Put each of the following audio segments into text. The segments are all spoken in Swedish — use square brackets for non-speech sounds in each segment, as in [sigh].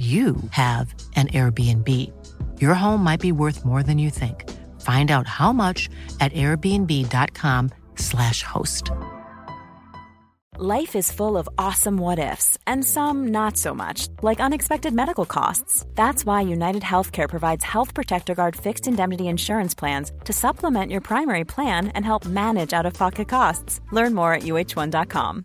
you have an Airbnb. Your home might be worth more than you think. Find out how much at airbnb.com/slash host. Life is full of awesome what ifs, and some not so much, like unexpected medical costs. That's why United Healthcare provides Health Protector Guard fixed indemnity insurance plans to supplement your primary plan and help manage out of pocket costs. Learn more at uh1.com.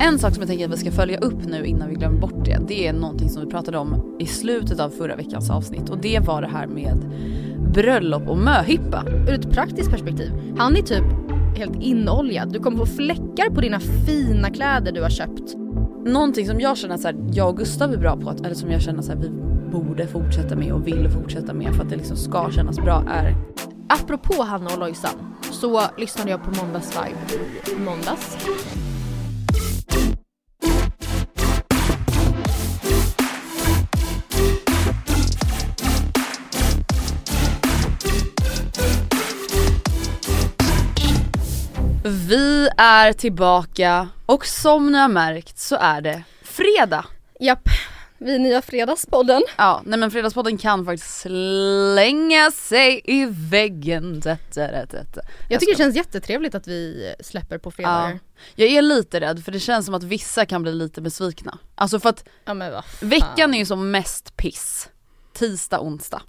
En sak som jag tänker att vi ska följa upp nu innan vi glömmer bort det, det är någonting som vi pratade om i slutet av förra veckans avsnitt och det var det här med bröllop och möhippa. Ur ett praktiskt perspektiv, han är typ helt inoljad. Du kommer få fläckar på dina fina kläder du har köpt. Någonting som jag känner att så här, jag och Gustav är bra på, att, eller som jag känner att vi borde fortsätta med och vill fortsätta med för att det liksom ska kännas bra är Apropå Hanna och Lojsan så lyssnade jag på Måndagsvibe i måndags. Vi är tillbaka och som ni har märkt så är det fredag. Japp, vi nya Fredagspodden. Ja, nej men Fredagspodden kan faktiskt slänga sig i väggen. Da, da. Jag, jag tycker det känns jättetrevligt att vi släpper på fredagar. Ja. Jag är lite rädd för det känns som att vissa kan bli lite besvikna. Alltså för att ja, veckan är ju som mest piss. Tisdag, onsdag.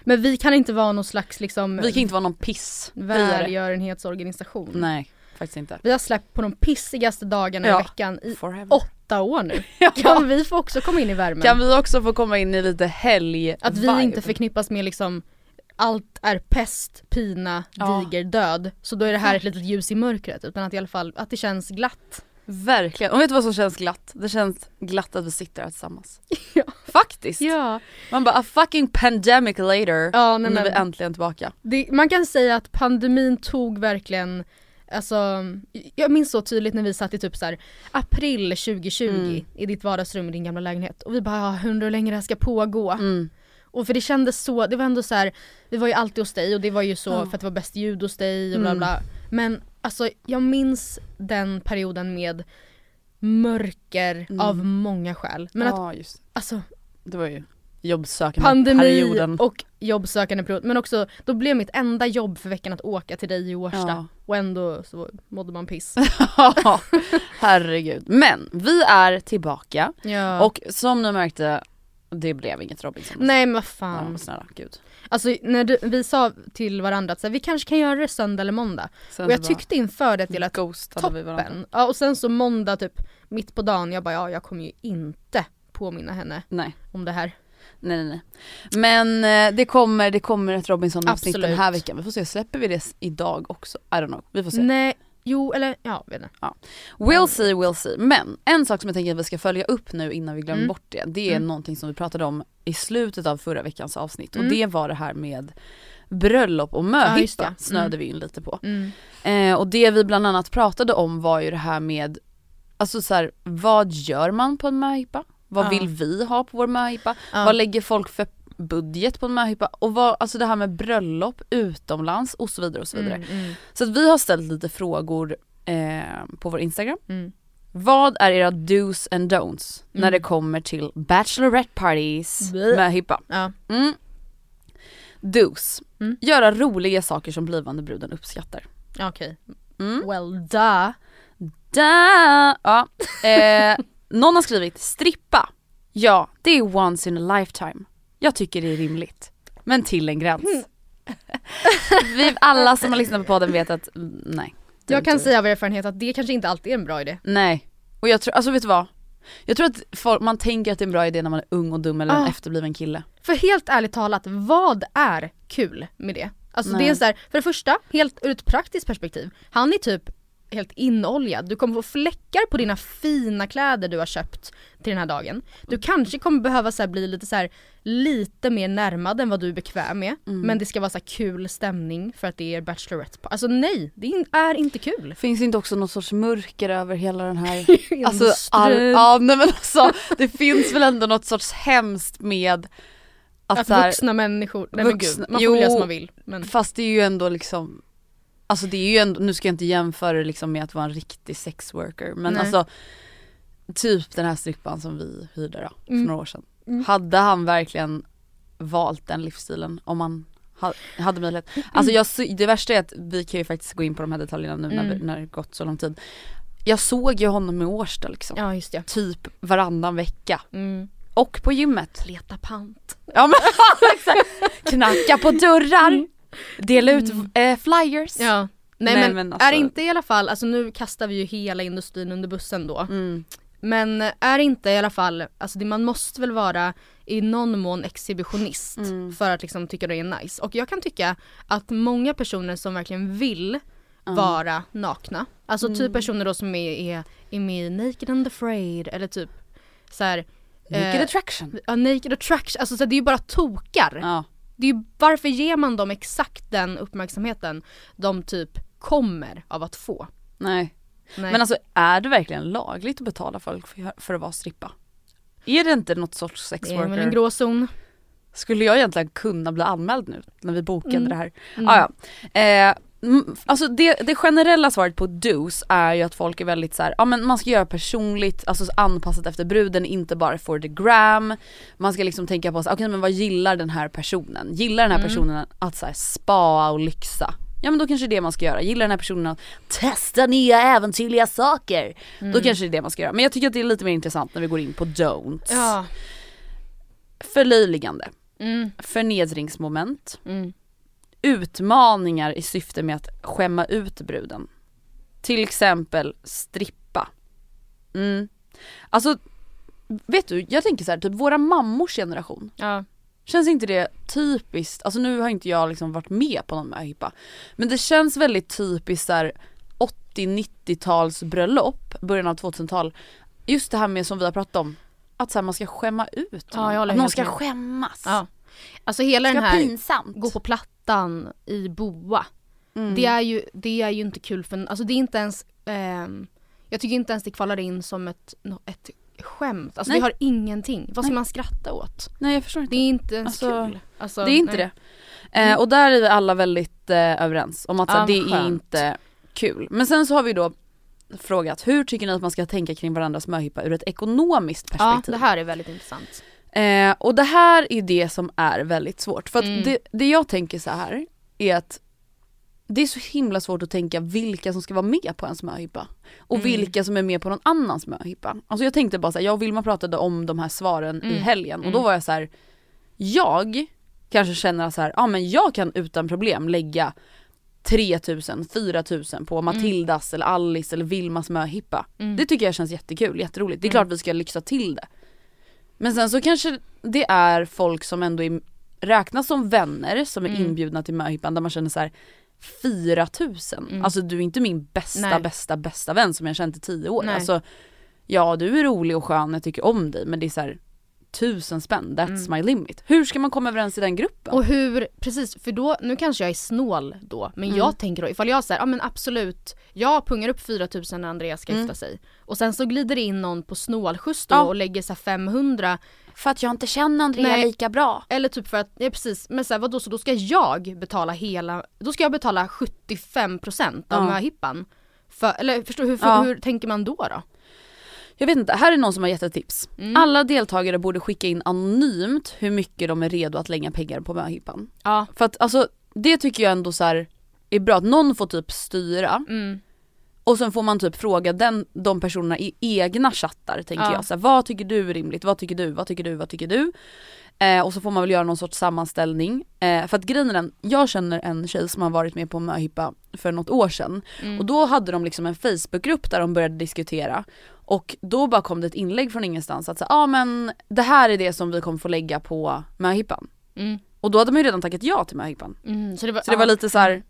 Men vi kan inte vara någon slags liksom Vi kan inte vara någon piss Välgörenhetsorganisation. Nej faktiskt inte. Vi har släppt på de pissigaste dagarna ja. i veckan i Forever. Åtta år nu. [laughs] ja. Kan vi få också komma in i värmen? Kan vi också få komma in i lite helg Att vi inte förknippas med liksom allt är pest, pina, ja. diger, död. Så då är det här ett litet ljus i mörkret. Utan att i alla fall, att det känns glatt. Verkligen, och vet du vad som känns glatt? Det känns glatt att vi sitter här tillsammans. [laughs] Ja. Faktiskt! Ja. Man bara a fucking pandemic later, ja, nej, nu är vi äntligen tillbaka. Det, man kan säga att pandemin tog verkligen Alltså, jag minns så tydligt när vi satt i typ så här, april 2020 mm. i ditt vardagsrum i din gamla lägenhet och vi bara ja, undrar hur länge det här ska pågå. Mm. Och för det kändes så, det var ändå så här, vi var ju alltid hos dig och det var ju så mm. för att det var bäst ljud hos dig och bla bla. Mm. Men alltså jag minns den perioden med mörker mm. av många skäl. Men ja, att, just. alltså det var ju jobbsökande Pandemi perioden. och jobbsökande period. Men också, då blev mitt enda jobb för veckan att åka till dig i Årsta. Ja. Och ändå så mådde man piss. [laughs] herregud. Men vi är tillbaka. Ja. Och som ni märkte, det blev inget Robinson. Nej men vad fan. Ja, snälla, gud. Alltså när du, vi sa till varandra att så här, vi kanske kan göra det söndag eller måndag. Sen och jag tyckte inför det till att toppen. Ja och sen så måndag typ mitt på dagen, jag bara ja jag kommer ju inte påminna henne Nej. om det här. Nej nej nej. Men eh, det kommer, det kommer ett Robinson avsnitt den här veckan. Vi får se, släpper vi det idag också? I don't know, vi får se. Nej, jo eller ja, vet inte. Ja. We'll see, we'll see. Men en sak som jag tänker att vi ska följa upp nu innan vi glömmer mm. bort det. Det är mm. någonting som vi pratade om i slutet av förra veckans avsnitt och mm. det var det här med bröllop och möhippa ja, snöade mm. vi in lite på. Mm. Eh, och det vi bland annat pratade om var ju det här med, alltså så här, vad gör man på en möhippa? Vad ja. vill vi ha på vår möhippa? Ja. Vad lägger folk för budget på en möhippa? Och vad, alltså det här med bröllop utomlands och så vidare och så vidare. Mm, mm. Så att vi har ställt lite frågor eh, på vår Instagram. Mm. Vad är era dos and don'ts när det kommer till bachelorette parties med hippa? Ja. Mm. Dos. Mm. Göra roliga saker som blivande bruden uppskattar. Okej. Mm. Well duh. Da! Ja. Eh, någon har skrivit strippa. Ja, det är once in a lifetime. Jag tycker det är rimligt. Men till en gräns. Mm. [laughs] Vi alla som har lyssnat på podden vet att mm, nej. Jag kan säga av erfarenhet att det kanske inte alltid är en bra idé. Nej. Och jag tror, alltså vet du vad? Jag tror att folk, man tänker att det är en bra idé när man är ung och dum eller en Ah. efterbliven kille. För helt ärligt talat, vad är kul med det? Alltså Nej. det är så här, för det första, helt ur ett praktiskt perspektiv, han är typ helt inoljad. Du kommer få fläckar på dina fina kläder du har köpt till den här dagen. Du kanske kommer behöva så bli lite så här, lite mer närmad än vad du är bekväm med. Mm. Men det ska vara så kul stämning för att det är Bachelorette. Alltså nej, det är inte kul. Finns det inte också någon sorts mörker över hela den här [laughs] Alltså, all, ja nej men alltså det finns väl ändå något sorts hemskt med att, Att här, vuxna människor, nej men vuxna- gud, man får jo. göra som man vill. Men fast det är ju ändå liksom Alltså det är ju ändå, nu ska jag inte jämföra det liksom med att vara en riktig sexworker men Nej. alltså Typ den här strippan som vi hyrde då, för Mm. några år sedan. Mm. Hade han verkligen valt den livsstilen om han ha, hade möjlighet? Alltså jag, det värsta är att vi kan ju faktiskt gå in på de här detaljerna nu när, Mm. när det gått så lång tid. Jag såg ju honom i Årsta liksom. ja just det. Typ varannan vecka. Mm. Och på gymmet. Leta pant. Ja men [laughs] exakt. Knacka på dörrar. Dela ut eh, flyers. Mm. Ja. Nej, Nej, men, men alltså- är inte i alla fall, alltså nu kastar vi ju hela industrin under bussen då. Mm. Men är inte i alla fall, alltså det, man måste väl vara i någon mån exhibitionist Mm. för att liksom tycka det är nice. Och jag kan tycka att många personer som verkligen vill vara nakna, alltså Mm. typ personer då som är, är, är med i Naked and Afraid eller typ så här, Naked eh, attraction. ja, naked attraction, alltså så här, det är ju bara tokar. Ja. Det är ju, varför ger man dem exakt den uppmärksamheten de typ kommer av att få? Nej. Nej. Men alltså är det verkligen lagligt att betala folk för, för att vara strippa? Är det inte något sorts det är väl sexworker? en gråzon. Skulle jag egentligen kunna bli anmäld nu när vi bokade Mm. det här? Mm. Ah, ja. eh, alltså det, det generella svaret på dos är ju att folk är väldigt så här, ja men man ska göra personligt, alltså anpassat efter bruden, inte bara for the gram. Man ska liksom tänka på, så, okej men vad gillar den här personen? Gillar den här Mm. personen att så här, spa och lyxa? Ja men då kanske det är det man ska göra. Gillar den här personen att testa nya äventyrliga saker? Mm. Då kanske det är det man ska göra. Men jag tycker att det är lite mer intressant när vi går in på don'ts. Ja. Förlöjligande, Mm. förnedringsmoment, Mm. Utmaningar i syfte med att skämma ut bruden. Till exempel strippa. Mm. Alltså, vet du, jag tänker så här, typ våra mammors generation. Ja. Känns inte det typiskt, alltså nu har inte jag liksom varit med på någon möhippa. Men det känns väldigt typiskt så här 80-90-tals bröllop, början av 2000-tal. Just det här med som vi har pratat om, att så här, man ska skämma ut Ja, någon. Att någon ska med. skämmas. ja. Alltså hela den här pinsamt. gå på plattan i boa. Mm. Det, är ju, det är ju inte kul för, alltså det är inte ens, ehm, jag tycker inte ens det kvalar in som ett, ett skämt. Alltså Nej. vi har ingenting. Vad ska Nej. man skratta åt? Nej jag förstår inte. Det är inte ens Alltså, kul. Alltså, Det är inte nej. det. Eh, och där är vi alla väldigt eh, överens om att så, Ja, det är skönt. inte kul. Men sen så har vi då frågat, hur tycker ni att man ska tänka kring varandras möhippa ur ett ekonomiskt Ja, perspektiv? det här är väldigt intressant. Eh, och det här är det som är väldigt svårt. För att Mm. det, det jag tänker så här är att det är så himla svårt att tänka vilka som ska vara med på ens möhippa. Och Mm. vilka som är med på någon annans möhippa. Alltså jag tänkte bara så här, jag och Vilma pratade om de här svaren i Mm. helgen och Mm. då var jag så här. jag kanske känner så här, ja men jag kan utan problem lägga 3000, 4000 på Matildas eller Alice eller Vilmas möhippa. Mm. Det tycker jag känns jättekul, jätteroligt. Det är Mm. klart vi ska lyxa till det. Men sen så kanske det är folk som ändå är, räknas som vänner som är Mm. inbjudna till möhippan där man känner så här 4000. Mm. Alltså du är inte min bästa Nej. bästa bästa vän som jag känt i tio år. Nej. Alltså ja du är rolig och skön, jag tycker om dig men det är så här tusen spänn, that's Mm. my limit. Hur ska man komma överens i den gruppen? Och hur, precis för då, nu kanske jag är snål då, men Mm. jag tänker då ifall jag säger, ja men absolut, jag pungar upp 4000 när Andreas ska Mm. gifta sig. Och sen så glider det in någon på snålskjuts då Ja. och lägger så här 500 För att jag inte känner Andrea Nej. lika bra. Eller typ för att, ja precis, men så här, vadå så då ska jag betala hela, då ska jag betala 75% av Ja. möhippan? För, eller förstår hur, Ja. hur tänker man då då? Jag vet inte, här är någon som har gett ett tips. Mm. Alla deltagare borde skicka in anonymt hur mycket de är redo att lägga pengar på möhippan. Ja. För att alltså det tycker jag ändå så här är bra att någon får typ styra Mm. och sen får man typ fråga den, de personerna i egna chattar tänker Ja. jag. Så här, vad tycker du är rimligt? Vad tycker du? Vad tycker du? Vad tycker du? Eh, och så får man väl göra någon sorts sammanställning. Eh, för att grejen är den, jag känner en tjej som har varit med på möhippa för något år sedan. Mm. Och då hade de liksom en Facebookgrupp där de började diskutera. Och då bara kom det ett inlägg från ingenstans att ja ah, men det här är det som vi kommer få lägga på möhippan. Mm. Och då hade man ju redan tackat ja till möhippan. Mm. Så det var, Så det var ja. lite så här.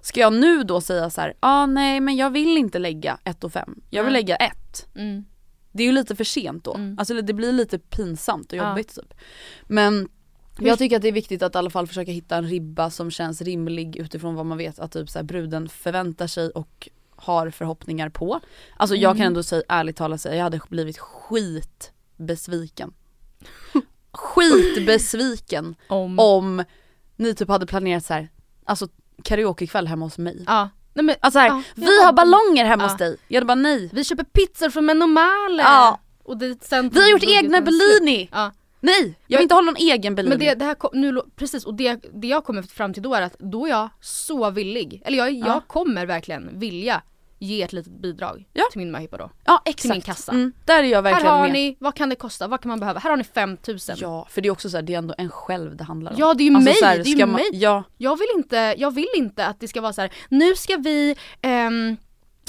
Ska jag nu då säga så här, ja ah, nej men jag vill inte lägga 1 och 5. Jag vill Nej. lägga 1. Mm. Det är ju lite för sent då. Mm. Alltså det blir lite pinsamt och jobbigt typ. Men jag tycker att det är viktigt att i alla fall försöka hitta en ribba som känns rimlig utifrån vad man vet att typ så bruden förväntar sig och har förhoppningar på. Alltså jag kan Mm. ändå säga, ärligt talat säga, jag hade blivit skitbesviken. [laughs] skitbesviken Om. om ni typ hade planerat så här, alltså karaokekväll hemma hos mig. Ja. Nej, men, Alltså här, ja, vi har ballonger hemma Ja. hos dig. Jag hade bara nej. Vi köper pizzor från Menomale! Ja. Och det, sen Vi har gjort egna. Bellini! Ja. Nej, jag Men- vill inte ha någon egen Bellini. Men det, det här kom, nu, precis och det, det jag kommer fram till då är att då är jag så villig, eller jag, jag Ja. kommer verkligen vilja ge ett litet bidrag Ja. till min möhippa då. ja exakt. min kassa. Mm, där är jag Här verkligen har med. ni, vad kan det kosta, vad kan man behöva? Här har ni 5000. Ja för det är också så här, det är ändå en själv det handlar om. Ja det är ju Alltså, mig, här, det är ju man- mig. Ja, Jag vill inte, jag vill inte att det ska vara så här. nu ska vi ehm,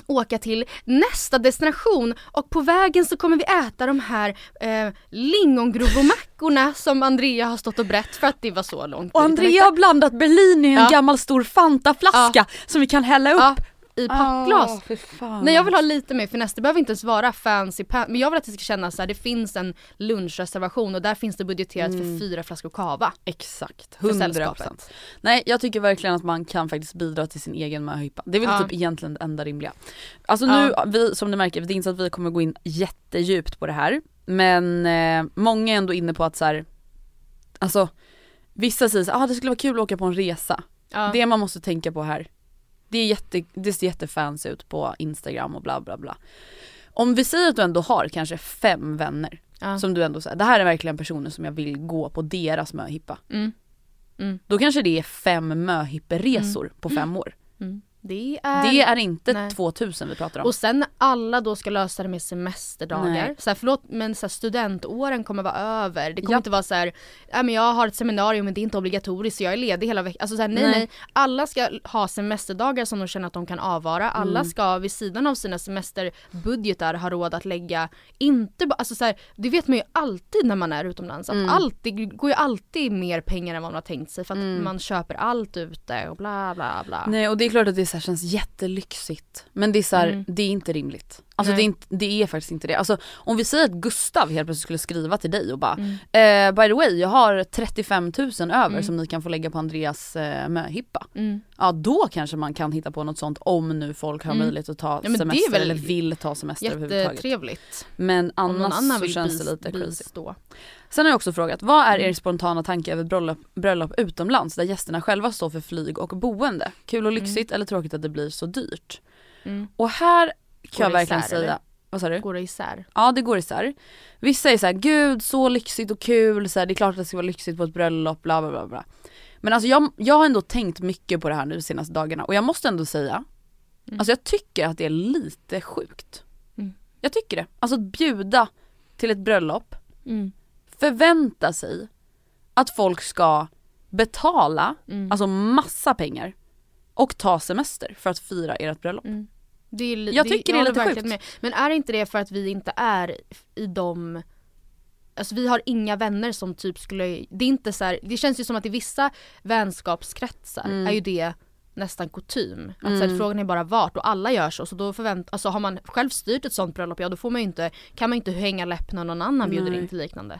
åka till nästa destination och på vägen så kommer vi äta de här eh, lingongrovomackorna som Andrea har stått och brett för att det var så långt och. Andrea har blandat Bellini i en Ja. gammal stor Fantaflaska som vi kan hälla upp. Ja, i pappglas. Fan. Nej jag vill ha lite mer finess, det behöver inte ens vara fancy men jag vill att det ska kännas så här. det finns en lunchreservation och där finns det budgeterat för fyra flaskor cava. Exakt, För 100%. sällskapet. Nej jag tycker verkligen att man kan faktiskt bidra till sin egen möhippa. Det är väl Ja. typ egentligen det enda rimliga. Alltså nu, vi, som ni märker, det är inte så att vi kommer gå in jättedjupt på det här. Men eh, många är ändå inne på att så här, alltså vissa säger att ah, det skulle vara kul att åka på en resa. Ja. Det man måste tänka på här, det, är jätte, det ser jättefancy ut på Instagram och bla bla bla. Om vi säger att du ändå har kanske fem vänner Ja. som du ändå säger, det här är verkligen personer som jag vill gå på deras möhippa. Mm. Mm. Då kanske det är fem möhipperesor på fem år. Mm. Det är... Det är inte nej. 2000 vi pratar om. Och sen när alla då ska lösa det med semesterdagar. Nej. Så här, förlåt men så här, studentåren kommer vara över. Det kommer Ja. inte vara så här, "Ja, men jag har ett seminarium men det är inte obligatoriskt så jag är ledig hela veckan. Alltså så här, nej, Nej. nej Alla ska ha semesterdagar som de känner att de kan avvara. Alla Mm. ska vid sidan av sina semesterbudgetar ha råd att lägga, inte bara, alltså så här, det vet man ju alltid när man är utomlands. Att Mm. allt, det går ju alltid mer pengar än vad man har tänkt sig för att Mm. man köper allt ute och bla bla bla. Nej och det är klart att det så här känns jättelyxigt. Men det är så här, Mm. det är inte rimligt. Alltså det är, inte, det är faktiskt inte det. Alltså om vi säger att Gustav helt plötsligt skulle skriva till dig och bara Mm. eh, By the way jag har 35 000 över Mm. som ni kan få lägga på Andreas eh, möhippa. Mm. Ja då kanske man kan hitta på något sånt om nu folk har Mm. möjlighet att ta men det är semester eller vill ta semester överhuvudtaget. Jättetrevligt. Men annars annan så känns det lite crazy. Sen har jag också frågat, vad är er Mm. spontana tanke över bröllop, bröllop utomlands där gästerna själva står för flyg och boende? Kul och lyxigt eller tråkigt att det blir så dyrt? Mm. Och här kan jag verkligen isär, säga, eller? vad sa du? Går det isär? Ja det går isär. Vissa är såhär, gud så lyxigt och kul, så här, det är klart att det ska vara lyxigt på ett bröllop, bla bla bla. bla. Men alltså jag, jag har ändå tänkt mycket på det här nu de senaste dagarna och jag måste ändå säga, Mm. alltså jag tycker att det är lite sjukt. Mm. Jag tycker det. Alltså att bjuda till ett bröllop, Mm. Förvänta sig att folk ska betala, Mm. alltså massa pengar och ta semester för att fira ert bröllop. Mm. Det är, Jag tycker det är lite sjukt. Med. Men är inte det för att vi inte är i de Alltså vi har inga vänner som typ skulle, det är inte så här, det känns ju som att i vissa vänskapskretsar Mm. är ju det nästan kutym. Att så Mm. frågan är bara vart och alla gör så. Så då förvänt, alltså har man själv styrt ett sånt bröllop, ja då får man ju inte, kan man ju inte hänga läpp när någon annan bjuder Nej. in till liknande.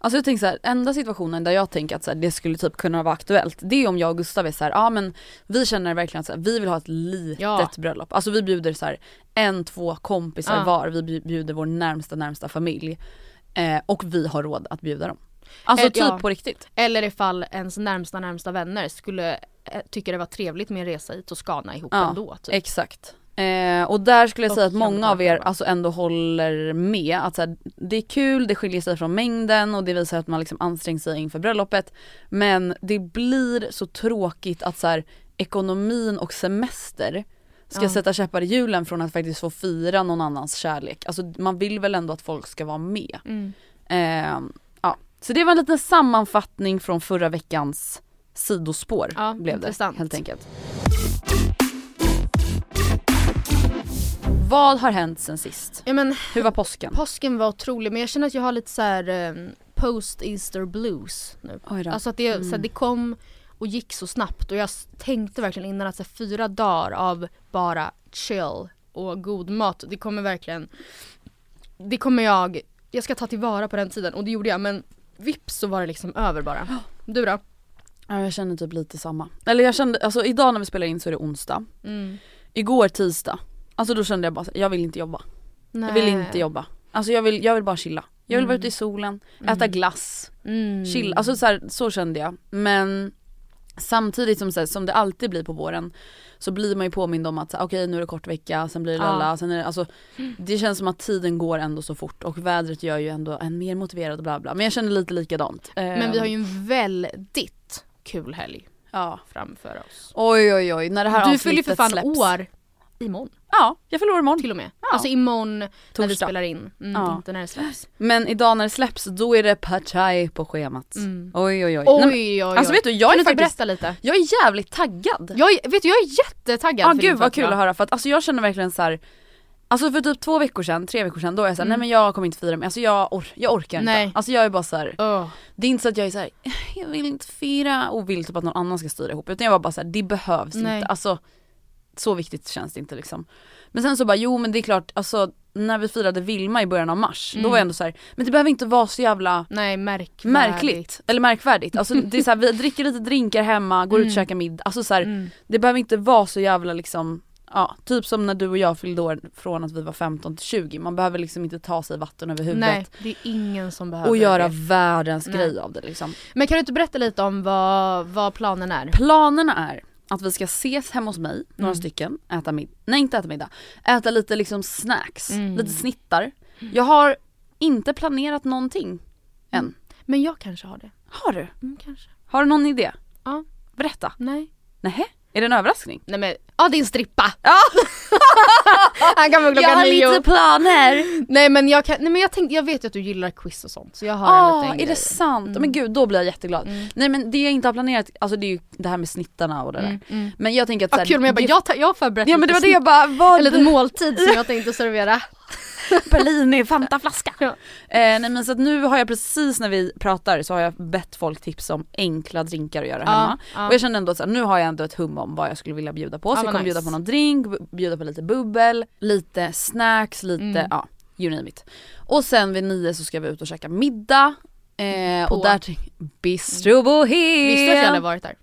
Alltså jag tänker så här, enda situationen där jag tänker att så här, det skulle typ kunna vara aktuellt, det är om jag och Gustav är så här, ja men vi känner verkligen att så här, vi vill ha ett litet Ja. bröllop. Alltså vi bjuder så här, en, två kompisar Ja. var, vi bju- bjuder vår närmsta närmsta familj. Eh, och vi har råd att bjuda dem. Alltså Eh, typ ja. på riktigt. Eller ifall ens närmsta närmsta vänner skulle eh, tycka det var trevligt med en resa i Toscana ihop Ja, ändå. Typ. Exakt. Eh, och där skulle jag säga att många av er alltså ändå håller med att så här, det är kul, det skiljer sig från mängden och det visar att man liksom ansträngt sig inför bröllopet. Men det blir så tråkigt att så här, ekonomin och semester ska Ja. sätta käppar i hjulen från att faktiskt få fira någon annans kärlek. Alltså man vill väl ändå att folk ska vara med. Mm. Eh, ja. Så det var en liten sammanfattning från förra veckans sidospår Ja, blev det intressant. helt enkelt. Vad har hänt sen sist? Ja, men, Hur var påsken? påsken var otrolig men jag känner att jag har lite så här eh, post-Easter blues nu. Alltså att det, så Mm. här, det kom och gick så snabbt och jag tänkte verkligen innan att så här, fyra dagar av bara chill och god mat, det kommer verkligen Det kommer jag, jag ska ta tillvara på den tiden och det gjorde jag men vips så var det liksom över bara. Du då? Ja, jag känner typ lite samma. Eller jag kände, alltså idag när vi spelar in så är det onsdag. Mm. Igår tisdag, alltså då kände jag bara jag vill inte jobba. Jag vill inte jobba. Alltså jag vill, jag vill bara chilla. Jag vill vara ute i solen, äta glass, Mm. chill. Alltså så, här, så kände jag. Men samtidigt som, så här, som det alltid blir på våren så blir man ju påmind om att okej nu är det kort vecka, sen blir det lalla, sen är det, alltså det känns som att tiden går ändå så fort och vädret gör ju ändå en mer motiverad bla bla. Men jag känner lite likadant. Men vi har ju Ehm, en väldigt kul helg Ja. framför oss. Oj oj oj, när det här Du fyller ju för fan släpps. år imorgon Ja, jag fyller år imorgon. till och med. Alltså imorgon när vi Torsdag. spelar in, mm, Ja. inte när det släpps. Men idag när det släpps då är det Pachai på schemat. Mm. Oj oj oj. Oj oj oj. Alltså vet du, jag kan är faktiskt, berätta lite? jag är jävligt taggad. Jag, är- vet du, jag är jättetaggad Ja din gud vad kul att höra för att alltså jag känner verkligen så här. Alltså för typ två veckor sedan, tre veckor sedan, då är jag såhär, Mm. nej men jag kommer inte fira mig, alltså jag, or- jag orkar Nej. inte. Alltså jag är bara så här. Åh. det är inte så att jag är så här, jag vill inte fira och vill typ att någon annan ska styra ihop utan jag var bara så här, det behövs Nej. inte. Alltså så viktigt känns det inte liksom. Men sen så bara, jo men det är klart, alltså när vi firade Vilma i början av mars, då Mm. var jag ändå så här, men det behöver inte vara så jävla Nej märkvärdigt. märkligt. Eller märkvärdigt. Alltså det är så här, vi dricker lite drinkar hemma, går ut och Mm. käkar middag. Alltså så här, Mm. det behöver inte vara så jävla liksom Ja, typ som när du och jag fyllde år från att vi var 15 till 20. Man behöver liksom inte ta sig vatten över Nej huvudet det är ingen som behöver och göra det. världens Nej. grej av det liksom. Men kan du inte berätta lite om vad, vad planen är? Planerna är att vi ska ses hemma hos mig, några Mm. stycken, äta middag, nej inte äta middag, äta lite liksom snacks, Mm. lite snittar. Jag har inte planerat någonting än. Men jag kanske har det. Har du? Mm, kanske. Har du någon idé? Ja. Berätta. Nej. Nähä? Är det en överraskning? Nej men, ja din strippa! Ja! [laughs] Han kommer Jag klockan har nio. lite planer! Nej men jag kan, nej men jag tänkte, jag vet ju att du gillar quiz och sånt så jag har en Ah, liten är grej. det sant? Mm. Men gud då blir jag jätteglad. Mm. Nej men det jag inte har planerat, alltså det är ju det här med snittarna och det där. Mm, mm. Men jag tänker att Ah, såhär, kul men jag bara, jag, tar, jag har förberett Ja men det var det jag bara, vad? en liten måltid som jag tänkte servera. [laughs] Bellini, Fantaflaska. [laughs] Ja. Eh, nej men så att nu har jag precis när vi pratar så har jag bett folk tipsa om enkla drinkar att göra hemma. ja. Och jag kände ändå att så här, nu har jag ändå ett hum om vad jag skulle vilja bjuda på. Så Ja, jag kommer nice. bjuda på någon drink, bjuda på lite bubbel, lite snacks, lite Mm. ja, you name it. Och sen vid nio så ska vi ut och käka middag. Eh, På? och där tänk- Bistro Bohem! Visste du att jag hade varit där?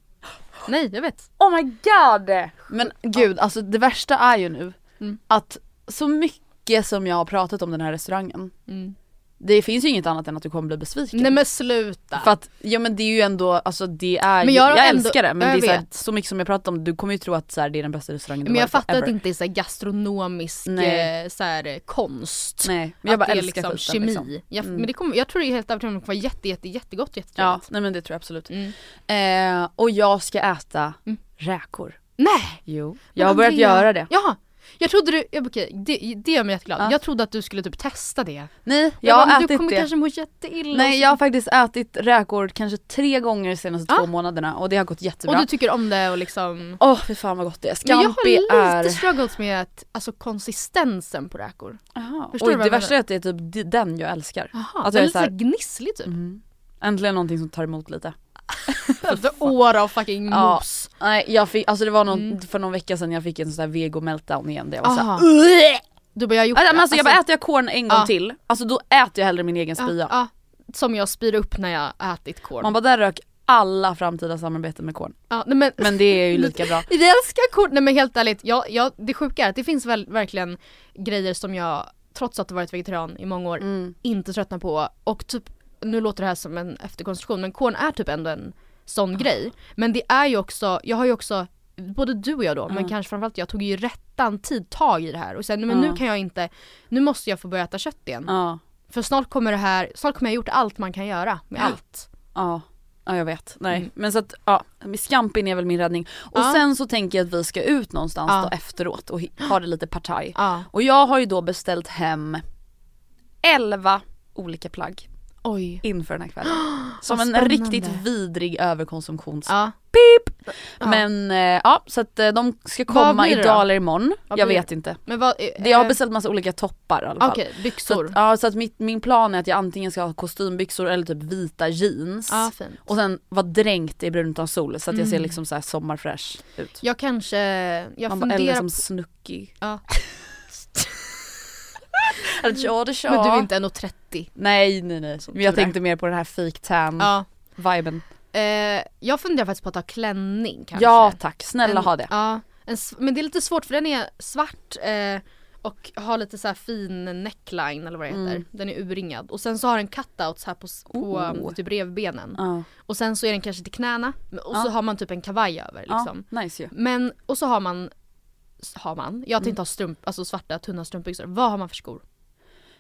Nej jag vet. Oh my god! Men gud alltså det värsta är ju nu Mm. att så mycket som jag har pratat om den här restaurangen Mm. Det finns ju inget annat än att du kommer bli besviken. Nej men sluta. För att, ja men det är ju ändå, alltså det är Men jag jag, ändå- älskar det men det är så, här, så mycket som jag pratat om, du kommer ju tro att så här, det är den bästa restaurangen du men jag på fattar att det inte är så gastronomisk Nej. eh, så här, konst. Nej, men jag bara det älskar liksom skiten, kemi. liksom. Jag, Mm. men det kommer, jag tror det är helt övertygad om att det kommer vara jätte, jätte, jättegott, Ja, jättetrevligt. nej men det tror jag absolut. Mm. Eh, och jag ska äta Mm. räkor. Nej! Jo. Jag har börjat Andrea- göra det. Jaha! Jag trodde du, ja, okej det, det gör mig jätteglad. Ja. Jag trodde att du skulle typ testa det. Nej, jag, Jag bara, har men du ätit kommer det. kanske må jätteilla. Nej och jag har faktiskt ätit räkor kanske tre gånger de senaste Ah. två månaderna och det har gått Och jättebra. du tycker om det och liksom... Åh fy fan vad gott det är. Men jag Scampi har lite är... struggles med att, alltså konsistensen på räkor. Jaha. Förstår Oj, du vad det jag värsta är att det är typ den jag älskar. Jaha, Alltså, är jag är lite så här gnisslig typ. Mm. Äntligen någonting som tar emot lite. [laughs] Efter år av fucking Ja. mos. Nej jag fick, alltså det var någon, Mm. för någon vecka sedan jag fick en sån där vego meltdown igen där jag var såhär Du bara jag gjort alltså, det. alltså, jag bara äter jag korn en gång Ja. till, alltså då äter jag hellre min egen ja, spya. ja, Som jag spyr upp när jag ätit korn. Man bara där rök alla framtida samarbeten med korn. ja, men, Men det är ju [laughs] lika bra. Jag älskar korn, nej men helt ärligt, jag, jag, det sjuka är att det finns väl, verkligen grejer som jag, trots att jag varit vegetarian i många år, Mm. inte tröttnar på. Och typ, nu låter det här som en efterkonstruktion, men korn är typ ändå en sån grej. Men det är ju också, jag har ju också, både du och jag då, men Mm. kanske framförallt jag tog ju rättan tid tag i det här och sen men Ja. nu kan jag inte, nu måste jag få börja äta kött igen. För snart kommer det här, snart kommer jag gjort allt man kan göra med allt. ja. Ja jag vet, nej. Mm. Men så att, ja, Scampin är väl min räddning. Och Ja. sen så tänker jag att vi ska ut någonstans Ja. då efteråt och ha det lite partaj. Ja. Och jag har ju då beställt hem 11 olika plagg Oj. inför den här kvällen. [gasps] Som en spännande. riktigt vidrig överkonsumtions Ja. Pip! Ja. Men eh, ja, så att eh, de ska komma blir det idag eller imorgon. Vad Jag blir vet inte. Men vad, Det, jag har eh, beställt massa olika toppar i alla fall. Okej, Så byxor. att, ja, så att mitt, min plan är att jag antingen ska ha kostymbyxor eller typ vita jeans. Ja, fint. Och sen vara dränkt i brunt av sol så att jag ser Mm. liksom så här sommarfräsch ut. Jag kanske, jag Man bara, eller funderar som snuckig. Ja. [laughs] Men du är inte 1,30. Nej nej nej. Som Men jag tur är. tänkte mer på den här fake tan Ja. viben. Eh, jag funderar faktiskt på att ha klänning kanske. Ja tack, snälla en, ha det. Ja, en, s- men det är lite svårt för den är svart eh, och har lite så här fin neckline eller vad det heter. Mm. Den är urringad. Och sen så har den cutouts här på, s- på Oh. typ revbenen. Ja, Och sen så är den kanske till knäna och så Ja. har man typ en kavaj över liksom. ja nice ju. Men, och så har man, har man, jag Mm. tänkte ha strump, alltså svarta tunna strumpbyxor. Vad har man för skor?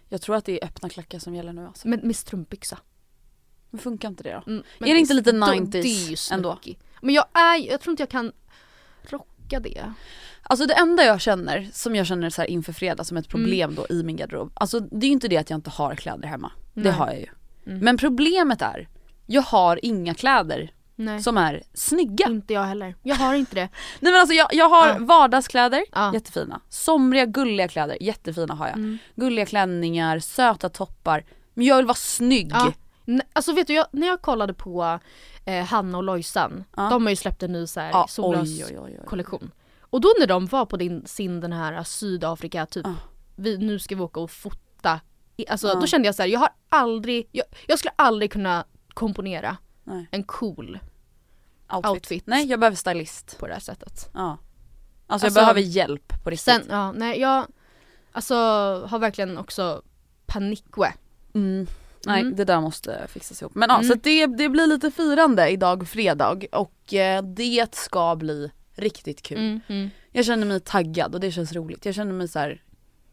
Jag tror att det är öppna klackar som gäller nu alltså. Med, med strumpbyxa. Men funkar inte det då? Mm, Är det inte lite då- 90s det är ju ändå? Men jag är, jag tror inte jag kan rocka det. Alltså det enda jag känner, som jag känner så här inför fredag som ett problem då i min garderob. Alltså det är ju inte det att jag inte har kläder hemma. Det Nej. har jag ju. Mm. Men problemet är, jag har inga kläder Nej. som är snygga. Inte jag heller. Jag har inte det. [laughs] Nej men alltså jag, jag har Ja. vardagskläder, Ja. jättefina. Somriga gulliga kläder, jättefina har jag. Mm. Gulliga klänningar, söta toppar. Men jag vill vara snygg. Ja. Alltså vet du, jag, när jag kollade på eh, Hanna och Lojsan, de har ju släppt en ny så här, Ja, sollös oj, oj, oj, oj. kollektion. Och då när de var på din, sin den här Sydafrika typ, vi, nu ska vi åka och fota. Alltså då kände jag så här, jag har aldrig, jag, jag skulle aldrig kunna komponera Nej. en cool Outfit. Outfit. Nej jag behöver stylist. på det här sättet. Ja. Alltså, Alltså, jag behöver hjälp på riktigt. Sen, ja, nej jag alltså har verkligen också panikwe. Mm. Nej Mm. det där måste fixas ihop. Men ja, Mm. så det, det blir lite firande idag fredag och eh, det ska bli riktigt kul. Mm, mm, Jag känner mig taggad och det känns roligt. Jag känner mig så här.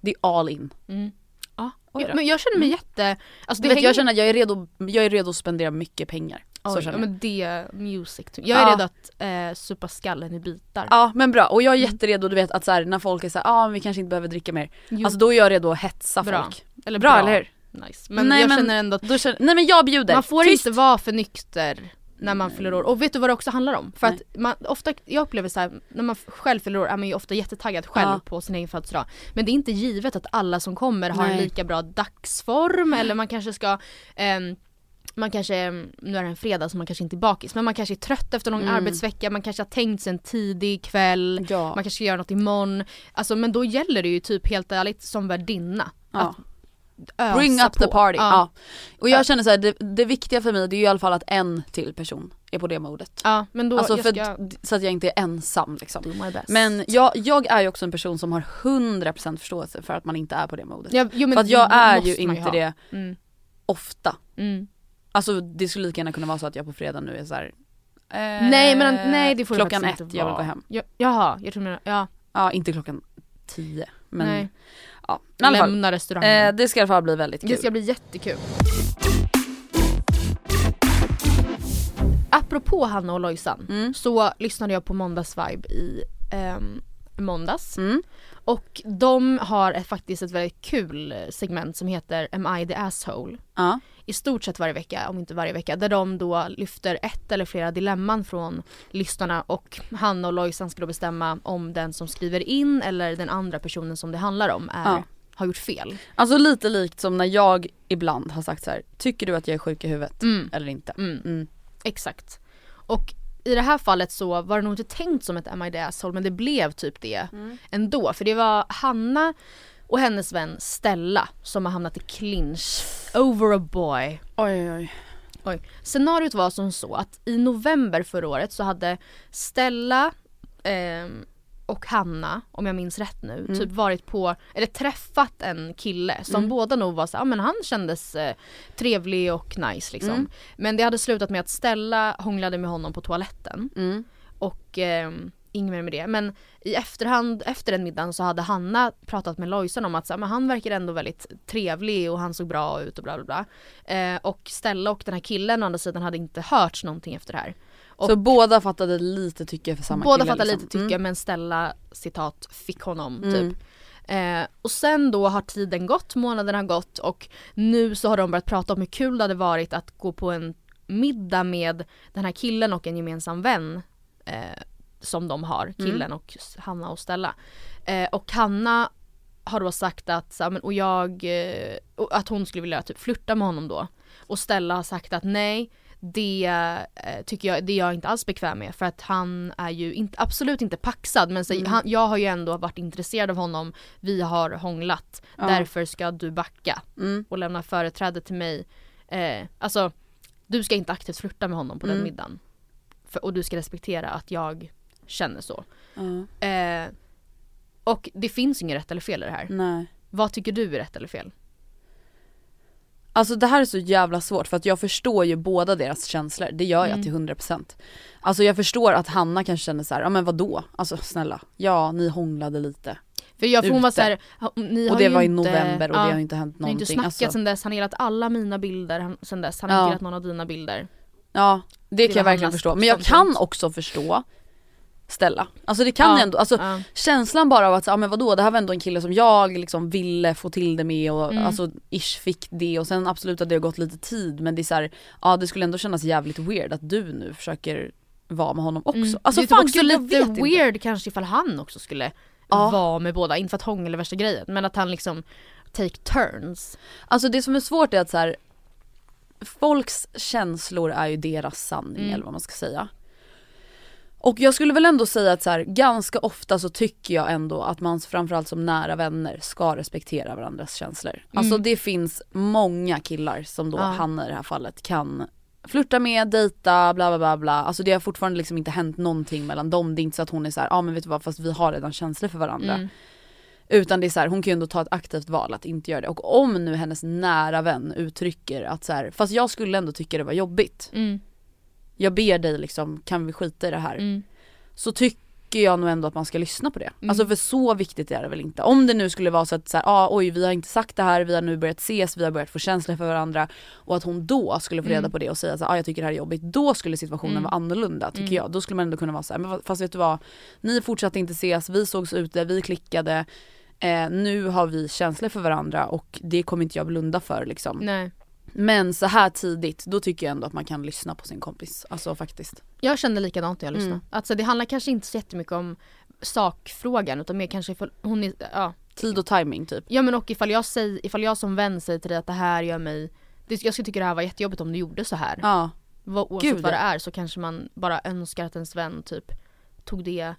det är all in. mm. Ja, men jag känner mig jätte, alltså det vet, hänger jag känner att jag är, redo, jag är redo att spendera mycket pengar. Så Oj, ja, jag. men det, music. Jag är Ja. redo att eh, supa skallen i bitar. Ja men bra och jag är Mm. jätteredo du vet att så här, när folk är såhär, ja ah, vi kanske inte behöver dricka mer. Jo, Alltså då är jag redo att hetsa Bra. folk. eller Bra, eller hur? Nice. Men Nej, jag men- känner ändå att känner, nej men jag bjuder. man får Tyst. inte vara för nykter när man fyller år. Och vet du vad det också handlar om? För Nej. att man, ofta, jag upplever så här, när man själv fyller år är man ju ofta jättetaggad själv Ja. på sin egen födelsedag. Men det är inte givet att alla som kommer har en Nej. lika bra dagsform eller man kanske ska ehm, man kanske, nu är det en fredag så man kanske inte är bakis men man kanske är trött efter en lång Mm. arbetsvecka, man kanske har tänkt sig en tidig kväll, Ja. man kanske ska göra något imorgon. Alltså men då gäller det ju typ helt ärligt som värdinna Ja. att ösa Bring up the på. party. Ja. Ja. Och jag känner så här, det, det viktiga för mig det är ju i alla fall att en till person är på det modet. ja men då, Alltså jag för, ska så att jag inte är ensam liksom. Men jag, jag är ju också en person som har 100% förståelse för att man inte är på det modet. Ja, jo, men för att jag är ju inte ha. det Mm. ofta. Mm. Alltså det skulle lika gärna kunna vara så att jag på fredag nu är så här. eh, Nej men nej det får Klockan det ett, inte jag vill gå hem. Ja, jaha, jag tror menar, ja. Ja inte klockan 10 men nej. ja. Fall. Lämna restaurangen. Eh, det ska i alla fall bli väldigt kul. det ska bli jättekul. Apropå Hanna och Lojsan Mm. så lyssnade jag på Måndagsvibe i ehm, måndags. Mm. Och de har ett, faktiskt ett väldigt kul segment som heter Am I the asshole? Ja. I stort sett varje vecka, om inte varje vecka, där de då lyfter ett eller flera dilemman från lyssnarna och Hanna och Lojsan ska då bestämma om den som skriver in eller den andra personen som det handlar om är, Ja. har gjort fel. Alltså lite likt som när jag ibland har sagt så här: tycker du att jag är sjuk i huvudet Mm. eller inte? Mm. Mm. Exakt. Och i det här fallet så var det nog inte tänkt som ett Am I the asshole men det blev typ det ändå. För det var Hanna och hennes vän Stella som har hamnat i clinch over a boy. Oj oj oj. Scenariot var som så att i november förra året så hade Stella ehm, och Hanna, om jag minns rätt nu, Mm. typ varit på, eller träffat en kille som Mm. båda nog var så, ja men han kändes eh, trevlig och nice liksom. Mm. Men det hade slutat med att Stella hånglade med honom på toaletten Mm. och ehm, inget mer med det. Men i efterhand, efter den middagen så hade Hanna pratat med Lojsan om att så, här, men han verkar ändå väldigt trevlig och han såg bra ut och bla bla bla. Eh, och Stella och den här killen å andra sidan hade inte hört någonting efter det här. Och Så båda fattade lite tycke för samma båda kille fattade liksom. lite tycke Mm. men Stella citat fick honom Mm. typ. Eh, och sen då har tiden gått, månaderna har gått och nu så har de börjat prata om hur kul det hade varit att gå på en middag med den här killen och en gemensam vän eh, som de har, Mm. killen och s- Hanna och Stella. Eh, och Hanna har då sagt att, så men, och jag, eh, och att hon skulle vilja typ flirta med honom då. Och Stella har sagt att nej, det eh, tycker jag, det är jag inte alls bekväm med för att han är ju inte, absolut inte paxad men så, Mm. han, jag har ju ändå varit intresserad av honom, vi har hånglat, Ja. därför ska du backa Mm. och lämna företräde till mig. Eh, alltså, du ska inte aktivt flirta med honom på den Mm. middagen. För, och du ska respektera att jag känner så. Ja. Eh, och det finns inget rätt eller fel i det här. Nej. Vad tycker du är rätt eller fel? Alltså det här är så jävla svårt för att jag förstår ju båda deras känslor, det gör jag Mm. till 100% Alltså jag förstår att Hanna kanske känner så här, ja men vadå? Alltså snälla, ja ni hånglade lite För jag för hon var Ute. såhär, ni Och har det ju var i inte, november och ja, det har inte hänt Ni har inte någonting snackat alltså, sen dess, han har gillat alla mina bilder sen dess, han har Ja. inte gillat någon av dina bilder. Ja det kan var jag verkligen förstå, men jag kan också förstå Stella, alltså det kan Ja, ändå, alltså ja. känslan bara av att, ja men vadå det här var ändå en kille som jag liksom ville få till det med och Mm. alltså ish fick det och sen absolut att det har gått lite tid men det är så här, ja det skulle ändå kännas jävligt weird att du nu försöker vara med honom också. Mm. Alltså det är fan typ också lite vet inte. weird kanske ifall han också skulle Ja. vara med båda, inte för att hångla är värsta grejen men att han liksom take turns. Alltså det som är svårt är att så här, folks känslor är ju deras sanning Mm. eller vad man ska säga. Och jag skulle väl ändå säga att så här, ganska ofta så tycker jag ändå att man framförallt som nära vänner ska respektera varandras känslor. Alltså Mm. det finns många killar som då Ja. Hanna i det här fallet kan flirta med, dejta, bla bla bla bla. Alltså det har fortfarande liksom inte hänt någonting mellan dem. Det är inte så att hon är så ja ah, men vet du vad fast vi har redan känslor för varandra. Mm. Utan det är så här, hon kan ju ändå ta ett aktivt val att inte göra det. Och om nu hennes nära vän uttrycker att så här, fast jag skulle ändå tycka det var jobbigt. Mm. Jag ber dig liksom, kan vi skita i det här? Mm. Så tycker jag nog ändå att man ska lyssna på det. Mm. Alltså för så viktigt är det väl inte. Om det nu skulle vara så att så här, ah, oj vi har inte sagt det här, vi har nu börjat ses, vi har börjat få känslor för varandra. Och att hon då skulle få reda Mm. på det och säga så här, ah, jag tycker det här är jobbigt. Då skulle situationen Mm. vara annorlunda tycker Mm. jag. Då skulle man ändå kunna vara så här, men fast vet du vad, ni fortsatte inte ses, vi sågs ute, vi klickade. Eh, nu har vi känslor för varandra och det kommer inte jag blunda för liksom. Nej. Men så här tidigt, då tycker jag ändå att man kan lyssna på sin kompis. Alltså faktiskt. Jag kände likadant när jag lyssnade. Mm. Alltså det handlar kanske inte så jättemycket om sakfrågan utan mer kanske ifall hon är, ja. Tid och timing typ. Ja men och ifall jag, säger, ifall jag som vän säger till dig att det här gör mig Jag skulle tycka det här var jättejobbigt om du gjorde så här. Ja. Vad, oavsett Gud, vad det är så kanske man bara önskar att ens vän typ tog det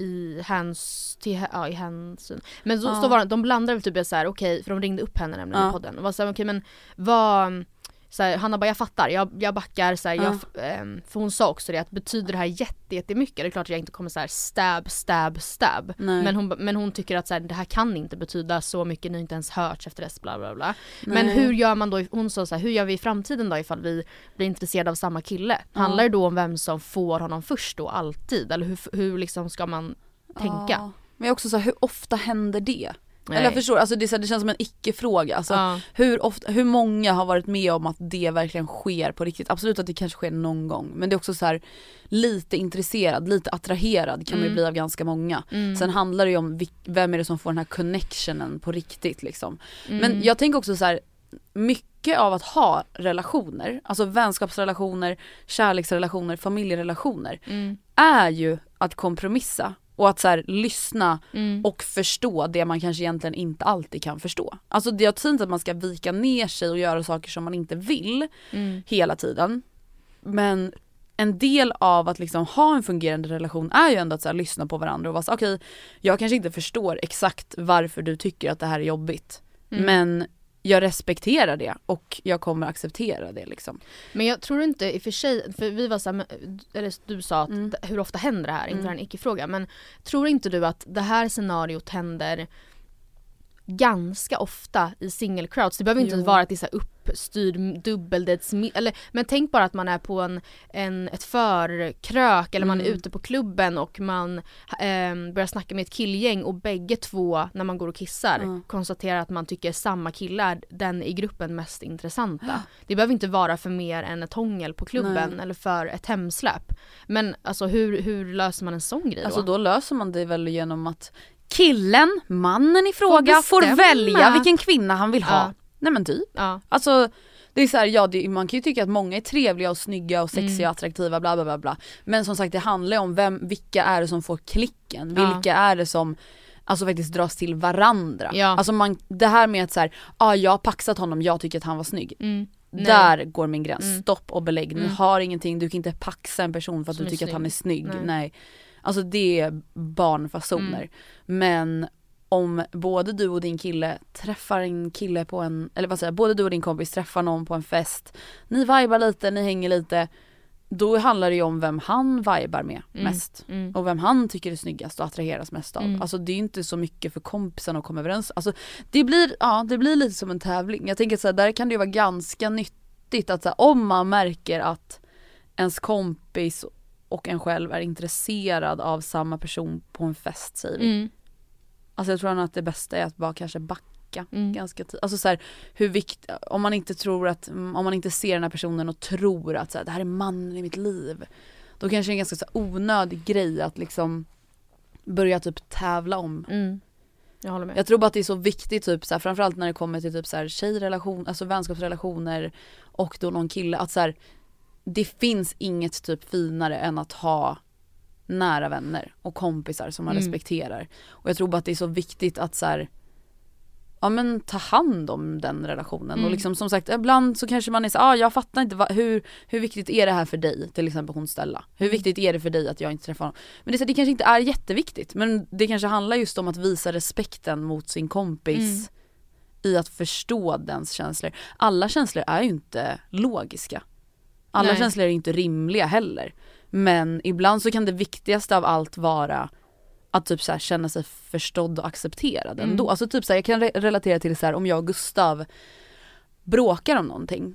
i hands, till, ja, i hänsyn. Men så, Ja. så var det, de blandade väl typ i så här, okej, för de ringde upp henne nämligen Ja. i podden och var såhär, okej men vad så här, Hanna bara jag fattar, jag, jag backar så här, Ja. jag, ehm, för hon sa också det att betyder det här jätte, jättemycket? Det är klart att jag inte kommer så här stab, stab, stab. Nej. Men hon, men hon tycker att så här, det här kan inte betyda så mycket, ni har inte ens hörts efter dess bla bla bla. Men Nej. hur gör man då, hon sa så här, hur gör vi i framtiden då ifall vi blir intresserade av samma kille? Handlar det då om vem som får honom först då alltid? Eller hur, hur liksom ska man tänka? Ja. Men också så här, hur ofta händer det? Nej. Eller jag förstår, alltså det, så här, det känns som en icke-fråga. Alltså, Ja. hur, ofta, hur många har varit med om att det verkligen sker på riktigt? Absolut att det kanske sker någon gång men det är också så här lite intresserad, lite attraherad kan man ju Mm. bli av ganska många. Mm. Sen handlar det ju om vem är det som får den här connectionen på riktigt liksom. Mm. Men jag tänker också så här mycket av att ha relationer, alltså vänskapsrelationer, kärleksrelationer, familjerelationer Mm. är ju att kompromissa och att så här, lyssna Mm. och förstå det man kanske egentligen inte alltid kan förstå. Alltså det- jag tror inte att man ska vika ner sig och göra saker som man inte vill Mm. hela tiden. Men en del av att liksom ha en fungerande relation är ju ändå att så här, lyssna på varandra och vara så okej jag kanske inte förstår exakt varför du tycker att det här är jobbigt. Mm. Men jag respekterar det och jag kommer acceptera det liksom. Men jag tror inte i och för sig, för vi var såhär, eller du sa att Mm. hur ofta händer det här? Inte Mm. en icke-fråga. Men tror inte du att det här scenariot händer ganska ofta i single crowds? Det behöver inte Jo. vara att det är så här uppstyrd dubbeldates, eller men tänk bara att man är på en, en, ett förkrök eller man är Mm. ute på klubben och man ehm, börjar snacka med ett killgäng och bägge två när man går och kissar Mm. konstaterar att man tycker samma kille är den i gruppen mest intressanta. Det behöver inte vara för mer än ett hångel på klubben Nej. eller för ett hemsläpp. Men alltså hur, hur löser man en sån grej Alltså då? då löser man det väl genom att killen, mannen i fråga får, bestämma. välja vilken kvinna han vill ha. Ja. Nej men typ. Ja. Alltså det är så här, ja det, man kan ju tycka att många är trevliga och snygga och sexiga Mm. och attraktiva bla bla bla bla. Men som sagt det handlar ju om vem, vilka är det som får klicken? Ja. Vilka är det som Alltså faktiskt dras till varandra. Ja. Alltså man, det här med att så här, ah, jag har paxat honom, jag tycker att han var snygg. Mm. Nej. Där går min gräns, Mm. stopp och belägg. Du Mm. har ingenting, du kan inte paxa en person för att Som du tycker att han är snygg. snygg. Nej. Nej. Alltså det är barnfasoner. Mm. Men om både du och din kille träffar en kille på en, eller vad säger jag, både du och din kompis träffar någon på en fest, ni vibar lite, ni hänger lite, då handlar det ju om vem han vibar med Mm. mest. Mm. Och vem han tycker är snyggast och attraheras mest av. Mm. Alltså det är ju inte så mycket för kompisen att komma överens. Alltså det blir, ja det blir lite som en tävling. Jag tänker så här, där kan det ju vara ganska nyttigt att så här, om man märker att ens kompis och en själv är intresserad av samma person på en fest säger vi. Alltså jag tror att det bästa är att bara kanske backa Mm. ganska tidigt. Alltså så här, hur vikt, om man inte tror att, mm, om man inte ser den här personen och tror att så här, det här är mannen i mitt liv. Då kanske det är en ganska så här, onödig grej att liksom börja typ tävla om. Mm. Jag håller med. Jag tror bara att det är så viktigt typ så här, framförallt när det kommer till typ så här tjejrelation, alltså vänskapsrelationer och då någon kille att så här, det finns inget typ finare än att ha nära vänner och kompisar som man Mm. respekterar. Och jag tror bara att det är så viktigt att så här, ja men ta hand om den relationen Mm. och liksom som sagt ibland så kanske man är så ah, jag fattar inte vad, hur, hur viktigt är det här för dig? Till exempel hon Stella. Hur Mm. viktigt är det för dig att jag inte träffar honom? Men det, är så det kanske inte är jätteviktigt men det kanske handlar just om att visa respekten mot sin kompis Mm. i att förstå dens känslor. Alla känslor är ju inte logiska. Alla Nej. känslor är inte rimliga heller. Men ibland så kan det viktigaste av allt vara att typ så här känna sig förstådd och accepterad Mm. ändå. Alltså typ så här, jag kan re- relatera till så här om jag och Gustav bråkar om någonting.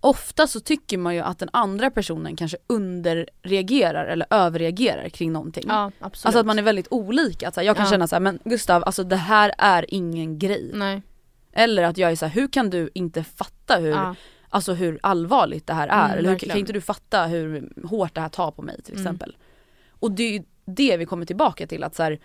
Ofta så tycker man ju att den andra personen kanske underreagerar eller överreagerar kring någonting. Ja absolut. Alltså att man är väldigt olika. Att så här, jag kan Ja. känna så här, men Gustav alltså det här är ingen grej. Nej. Eller att jag är så här, hur kan du inte fatta hur, Ja. Alltså hur allvarligt det här är? Mm, Eller hur, kan inte du fatta hur hårt det här tar på mig till Mm. exempel? Och det är ju det vi kommer tillbaka till att så här,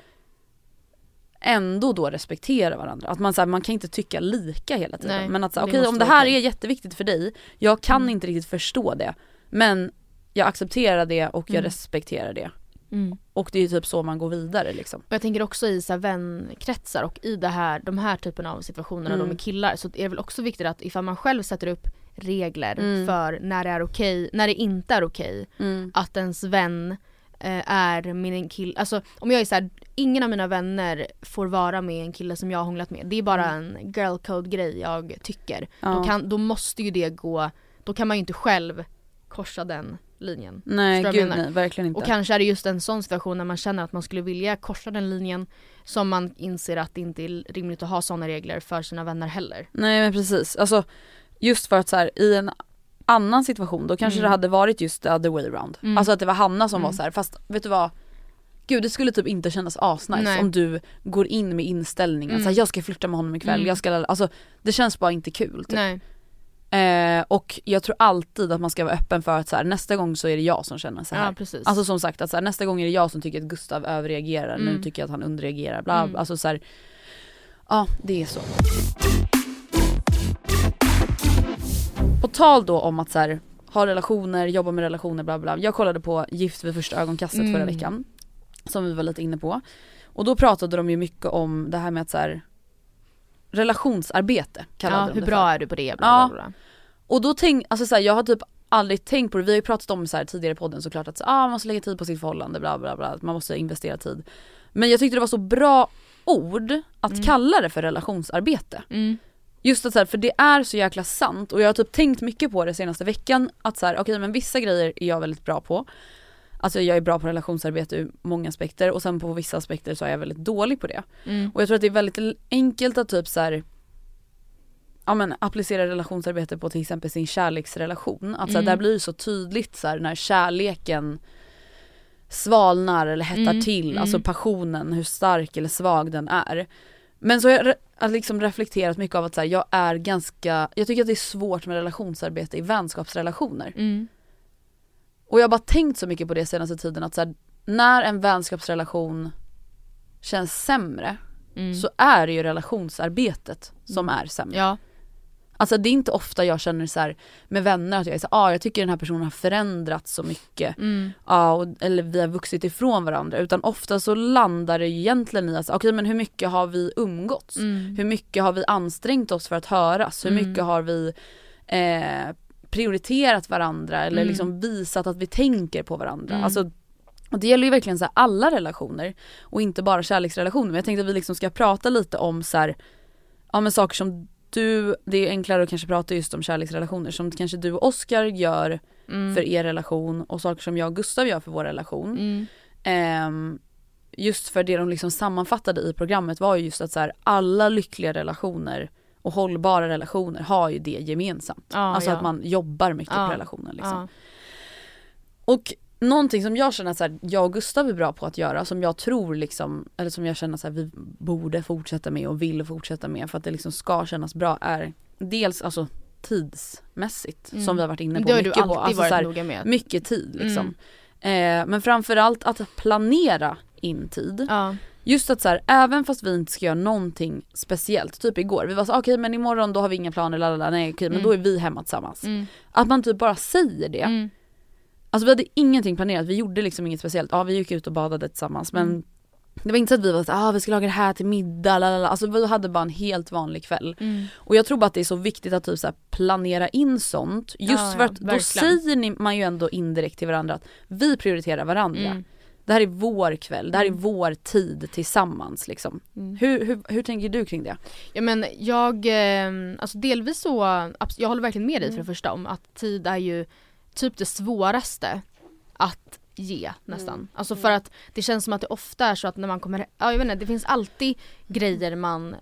ändå då respektera varandra. Att man, så här, man kan inte tycka lika hela tiden. Nej, men att okej okay, om det här är jätteviktigt för dig, jag kan Mm. inte riktigt förstå det. Men jag accepterar det och jag Mm. respekterar det. Mm. Och det är ju typ så man går vidare liksom. Och jag tänker också i så här vänkretsar och i det här, de här typen av situationerna Mm. då med killar så är det väl också viktigt att ifall man själv sätter upp regler Mm. för när det är okej, när det inte är okej att ens vän eh, är med en kille, alltså om jag är så här, ingen av mina vänner får vara med en kille som jag har hånglat med. Det är bara en girl code grej jag tycker. Då, Ja. kan, då måste ju det gå, då kan man ju inte själv korsa den linjen. Nej gud nej, verkligen inte. Och kanske är det just en sån situation när man känner att man skulle vilja korsa den linjen som man inser att det inte är rimligt att ha såna regler för sina vänner heller. Nej men precis, alltså just för att så här, i en annan situation då kanske Mm. det hade varit just the other way around. Mm. Alltså att det var Hanna som var Mm. så här, fast vet du vad? Gud det skulle typ inte kännas asnice Nej. om du går in med inställningen Mm. så här, jag ska flytta med honom ikväll, Mm. jag ska, alltså det känns bara inte kul typ. Nej. Eh, och jag tror alltid att man ska vara öppen för att så här, nästa gång så är det jag som känner så här. Ja precis. Alltså som sagt att så här, nästa gång är det jag som tycker att Gustav överreagerar, nu Mm. tycker jag att han underreagerar, bla, Mm. alltså så här, Ja det är så. På tal då om att så här, ha relationer, jobba med relationer bla bla. Jag kollade på Gift vid första ögonkastet Mm. förra veckan. Som vi var lite inne på. Och då pratade de ju mycket om det här med att så här, relationsarbete kallade ja, de hur det bra för. är du på det? Bla, Ja. bla, bla. Och då tänk, alltså så här, jag har typ aldrig tänkt på det, vi har ju pratat om så här tidigare i podden såklart att så, ah, man måste lägga tid på sitt förhållande bla bla bla, man måste investera tid. Men jag tyckte det var så bra ord att Mm. kalla det för relationsarbete. Mm. Just att så här, för det är så jäkla sant och jag har typ tänkt mycket på det senaste veckan att så här, okej men vissa grejer är jag väldigt bra på. Alltså jag är bra på relationsarbete ur många aspekter och sen på vissa aspekter så är jag väldigt dålig på det. Mm. Och jag tror att det är väldigt enkelt att typ så här, ja men applicera relationsarbete på till exempel sin kärleksrelation. Att så här, Mm. där blir det så tydligt så här, när kärleken svalnar eller hettar Mm, till, mm. alltså passionen, hur stark eller svag den är. Men så har jag liksom reflekterat mycket av att så här, jag är ganska, jag tycker att det är svårt med relationsarbete i vänskapsrelationer. Mm. Och jag har bara tänkt så mycket på det senaste tiden att så här, när en vänskapsrelation känns sämre Mm. så är det ju relationsarbetet som är sämre. Ja. Alltså det är inte ofta jag känner så här med vänner att jag är så här, ah, jag tycker den här personen har förändrats så mycket. Mm. Ja, och, eller vi har vuxit ifrån varandra. Utan ofta så landar det egentligen i att, okej men hur mycket har vi umgåtts? Mm. Hur mycket har vi ansträngt oss för att höras? Hur Mm. mycket har vi eh, prioriterat varandra eller Mm. liksom visat att vi tänker på varandra? Mm. Alltså, och det gäller ju verkligen så alla relationer och inte bara kärleksrelationer. Men jag tänkte att vi liksom ska prata lite om så här, ja men saker som du, det är enklare att kanske prata just om kärleksrelationer som kanske du och Oskar gör Mm. för er relation och saker som jag och Gustav gör för vår relation. Mm. Ehm, just för det de liksom sammanfattade i programmet var ju just att så här, alla lyckliga relationer och hållbara relationer har ju det gemensamt. Ja, alltså ja. att man jobbar mycket Ja, på relationen liksom. Ja. Och någonting som jag känner att så här, jag och Gustav är bra på att göra, som jag tror liksom, eller som jag känner att vi borde fortsätta med och vill fortsätta med för att det liksom ska kännas bra är dels alltså tidsmässigt Mm. som vi har varit inne Men på det har du mycket alltid på. Alltså, varit här, noga med. mycket tid liksom. Mm. Eh, men framförallt att planera in tid. Ja. Just att så här, även fast vi inte ska göra någonting speciellt, typ igår, vi var så okej men imorgon då har vi inga planer, lalala, nej okej men Mm. då är vi hemma tillsammans. Mm. Att man typ bara säger det. Mm. Alltså vi hade ingenting planerat, vi gjorde liksom inget speciellt. Ja vi gick ut och badade tillsammans men Mm. det var inte så att vi var såhär, ah, vi ska laga det här till middag, lalala. Alltså vi hade bara en helt vanlig kväll. Mm. Och jag tror bara att det är så viktigt att typ så planera in sånt. Just Ja, för ja, att då verkligen. säger ni, man ju ändå indirekt till varandra att vi prioriterar varandra. Mm. Det här är vår kväll, det här är Mm. vår tid tillsammans liksom. Mm. Hur, hur, hur tänker du kring det? Ja men jag, eh, alltså delvis så, jag håller verkligen med dig Mm. för det första om att tid är ju typ det svåraste att ge nästan. Mm. Alltså för att det känns som att det ofta är så att när man kommer, ja jag vet inte, det finns alltid grejer man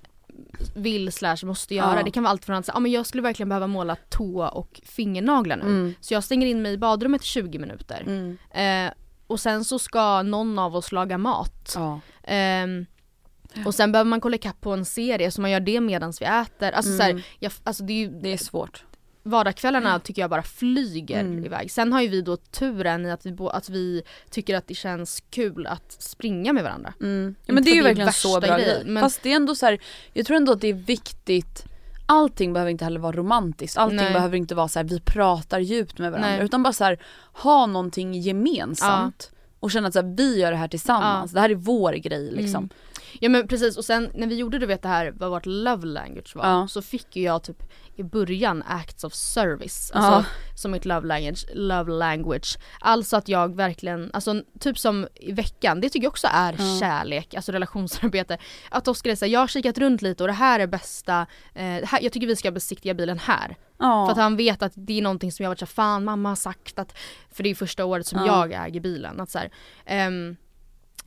vill slash måste göra. Ja. Det kan vara allt från att säga, ah, men jag skulle verkligen behöva måla tå och fingernaglar nu. Mm. Så jag stänger in mig i badrummet i 20 minuter. Mm. Eh, och sen så ska någon av oss laga mat. Ja. Ehm, och sen behöver man kolla ikapp på en serie så man gör det medan vi äter. Alltså, så här, Mm. jag, alltså det är ju Det är svårt. Vardagskvällarna tycker jag bara flyger Mm. iväg. Sen har ju vi då turen i att vi, bo- att vi tycker att det känns kul att springa med varandra. Mm. Ja, men det är ju är verkligen så bra grej. men- Fast det är ändå så här, jag tror ändå att det är viktigt Allting behöver inte heller vara romantiskt, allting Nej. behöver inte vara så här, vi pratar djupt med varandra Nej. utan bara så här, ha någonting gemensamt och känna att så här, vi gör det här tillsammans, det här är vår grej liksom. Mm. Ja men precis och sen när vi gjorde du vet det här vad vårt love language var Ja. så fick ju jag typ i början acts of service, Ja. alltså som mitt love language, love language. Alltså att jag verkligen, alltså typ som i veckan, det tycker jag också är Ja. kärlek, alltså relationsarbete. Att Oskar såhär, jag har kikat runt lite och det här är bästa, eh, här, jag tycker vi ska besiktiga bilen här. Ja. För att han vet att det är någonting som jag varit såhär, fan mamma har sagt att, för det är första året som Ja. jag äger bilen. Att så här, ehm,